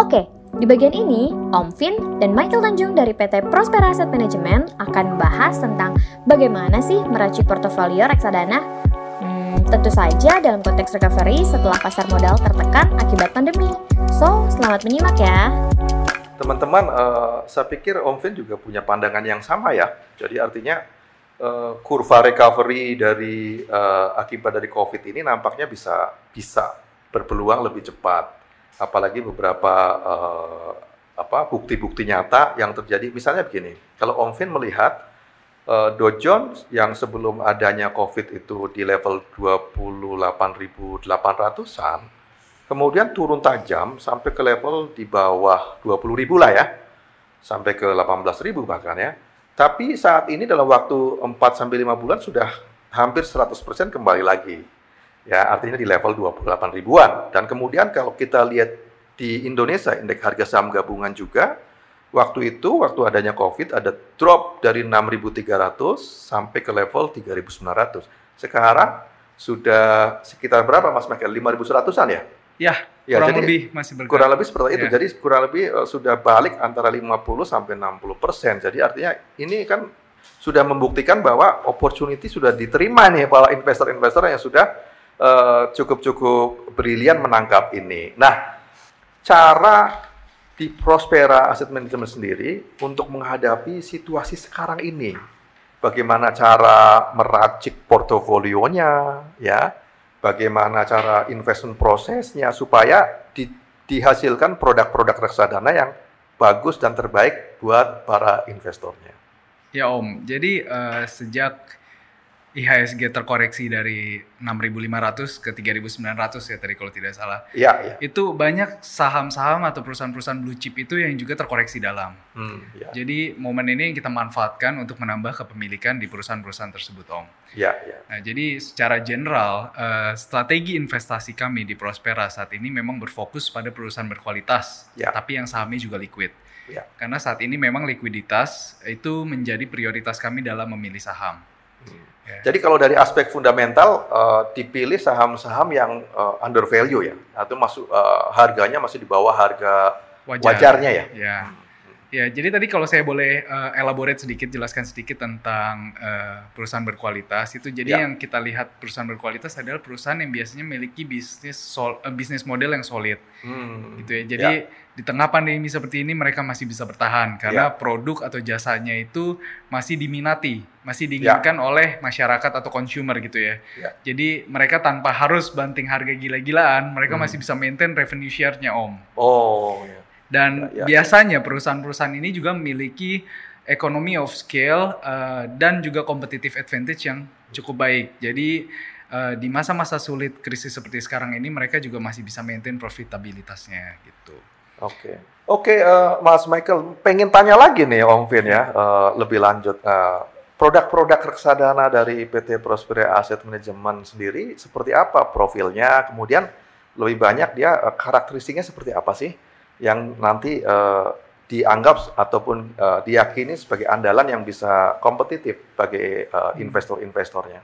Oke, di bagian ini, Om Vin dan Michael Tanjung dari PT Prospera Asset Management akan membahas tentang bagaimana sih meracik portofolio reksadana. Hmm, tentu saja dalam konteks recovery setelah pasar modal tertekan akibat pandemi. So, selamat menyimak ya. Teman-teman, uh, saya pikir Om Vin juga punya pandangan yang sama ya. Jadi artinya uh, kurva recovery dari uh, akibat dari COVID ini nampaknya bisa bisa berpeluang lebih cepat apalagi beberapa uh, apa bukti-bukti nyata yang terjadi. Misalnya begini, kalau Om Vin melihat uh, Dow Jones yang sebelum adanya COVID itu di level 28.800-an, kemudian turun tajam sampai ke level di bawah 20.000 lah ya, sampai ke 18.000 bahkan ya. Tapi saat ini dalam waktu 4 sampai 5 bulan sudah hampir 100% kembali lagi ya artinya di level 28 ribuan. Dan kemudian kalau kita lihat di Indonesia indeks harga saham gabungan juga waktu itu waktu adanya Covid ada drop dari 6.300 sampai ke level 3.900. Sekarang sudah sekitar berapa Mas Michael? 5.100-an ya? Ya, ya kurang jadi, lebih masih bergerak. Kurang lebih seperti itu. Ya. Jadi kurang lebih uh, sudah balik antara 50 sampai 60 persen. Jadi artinya ini kan sudah membuktikan bahwa opportunity sudah diterima nih para investor-investor yang sudah cukup-cukup uh, brilian menangkap ini. Nah, cara di Prospera Asset Management sendiri untuk menghadapi situasi sekarang ini, bagaimana cara meracik portofolionya, ya, bagaimana cara investment prosesnya supaya di, dihasilkan produk-produk reksadana yang bagus dan terbaik buat para investornya. Ya Om, jadi uh, sejak IHSG terkoreksi dari 6.500 ke 3.900 ya tadi kalau tidak salah. Iya, iya. Itu banyak saham-saham atau perusahaan-perusahaan blue chip itu yang juga terkoreksi dalam. Hmm, ya. Jadi momen ini yang kita manfaatkan untuk menambah kepemilikan di perusahaan-perusahaan tersebut, Om. Iya, iya. Nah, jadi secara general uh, strategi investasi kami di Prospera saat ini memang berfokus pada perusahaan berkualitas, ya. tapi yang sahamnya juga liquid. Ya. Karena saat ini memang likuiditas itu menjadi prioritas kami dalam memilih saham. Hmm. Jadi kalau dari aspek fundamental uh, dipilih saham-saham yang uh, under value ya, atau masuk uh, harganya masih di bawah harga Wajar. wajarnya ya. Yeah. Ya, jadi tadi kalau saya boleh uh, elaborate sedikit, jelaskan sedikit tentang uh, perusahaan berkualitas itu. Jadi ya. yang kita lihat perusahaan berkualitas adalah perusahaan yang biasanya memiliki bisnis sol, uh, bisnis model yang solid, hmm. gitu ya. Jadi ya. di tengah pandemi seperti ini mereka masih bisa bertahan karena ya. produk atau jasanya itu masih diminati, masih diinginkan ya. oleh masyarakat atau consumer gitu ya. ya. Jadi mereka tanpa harus banting harga gila-gilaan, mereka hmm. masih bisa maintain revenue share-nya om. Oh. Ya dan ya, ya. biasanya perusahaan-perusahaan ini juga memiliki economy of scale uh, dan juga competitive advantage yang cukup baik. Jadi uh, di masa-masa sulit krisis seperti sekarang ini mereka juga masih bisa maintain profitabilitasnya gitu. Oke. Okay. Oke, okay, uh, eh, Mas Michael, pengen tanya lagi nih Om Vin ya, uh, lebih lanjut. Uh, produk-produk reksadana dari PT Prospera Asset Management sendiri seperti apa profilnya? Kemudian lebih banyak dia uh, karakteristiknya seperti apa sih? Yang nanti uh, dianggap ataupun uh, diyakini sebagai andalan yang bisa kompetitif bagi uh, investor-investornya.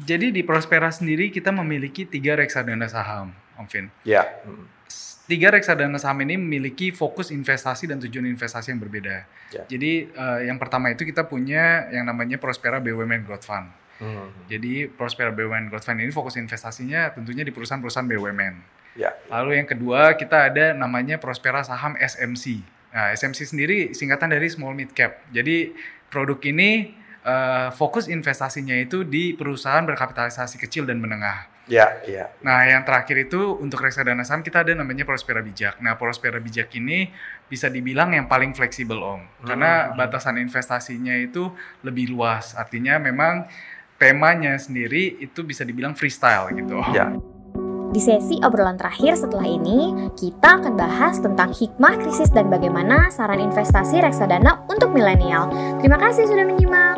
Jadi di Prospera sendiri kita memiliki tiga reksadana saham, Om Vin. Ya. Tiga reksadana saham ini memiliki fokus investasi dan tujuan investasi yang berbeda. Ya. Jadi uh, yang pertama itu kita punya yang namanya Prospera BUMN Growth Fund. Hmm. Jadi Prospera BUMN Growth Fund ini fokus investasinya tentunya di perusahaan-perusahaan BUMN. Ya. Lalu yang kedua kita ada namanya Prospera Saham SMC. Nah, SMC sendiri singkatan dari Small Mid Cap. Jadi produk ini uh, fokus investasinya itu di perusahaan berkapitalisasi kecil dan menengah. Ya, ya. Nah, yang terakhir itu untuk reksadana saham kita ada namanya Prospera Bijak. Nah, Prospera Bijak ini bisa dibilang yang paling fleksibel om, hmm. karena batasan investasinya itu lebih luas. Artinya memang temanya sendiri itu bisa dibilang freestyle gitu. Ya. Di sesi obrolan terakhir setelah ini, kita akan bahas tentang hikmah krisis dan bagaimana saran investasi reksadana untuk milenial. Terima kasih sudah menyimak.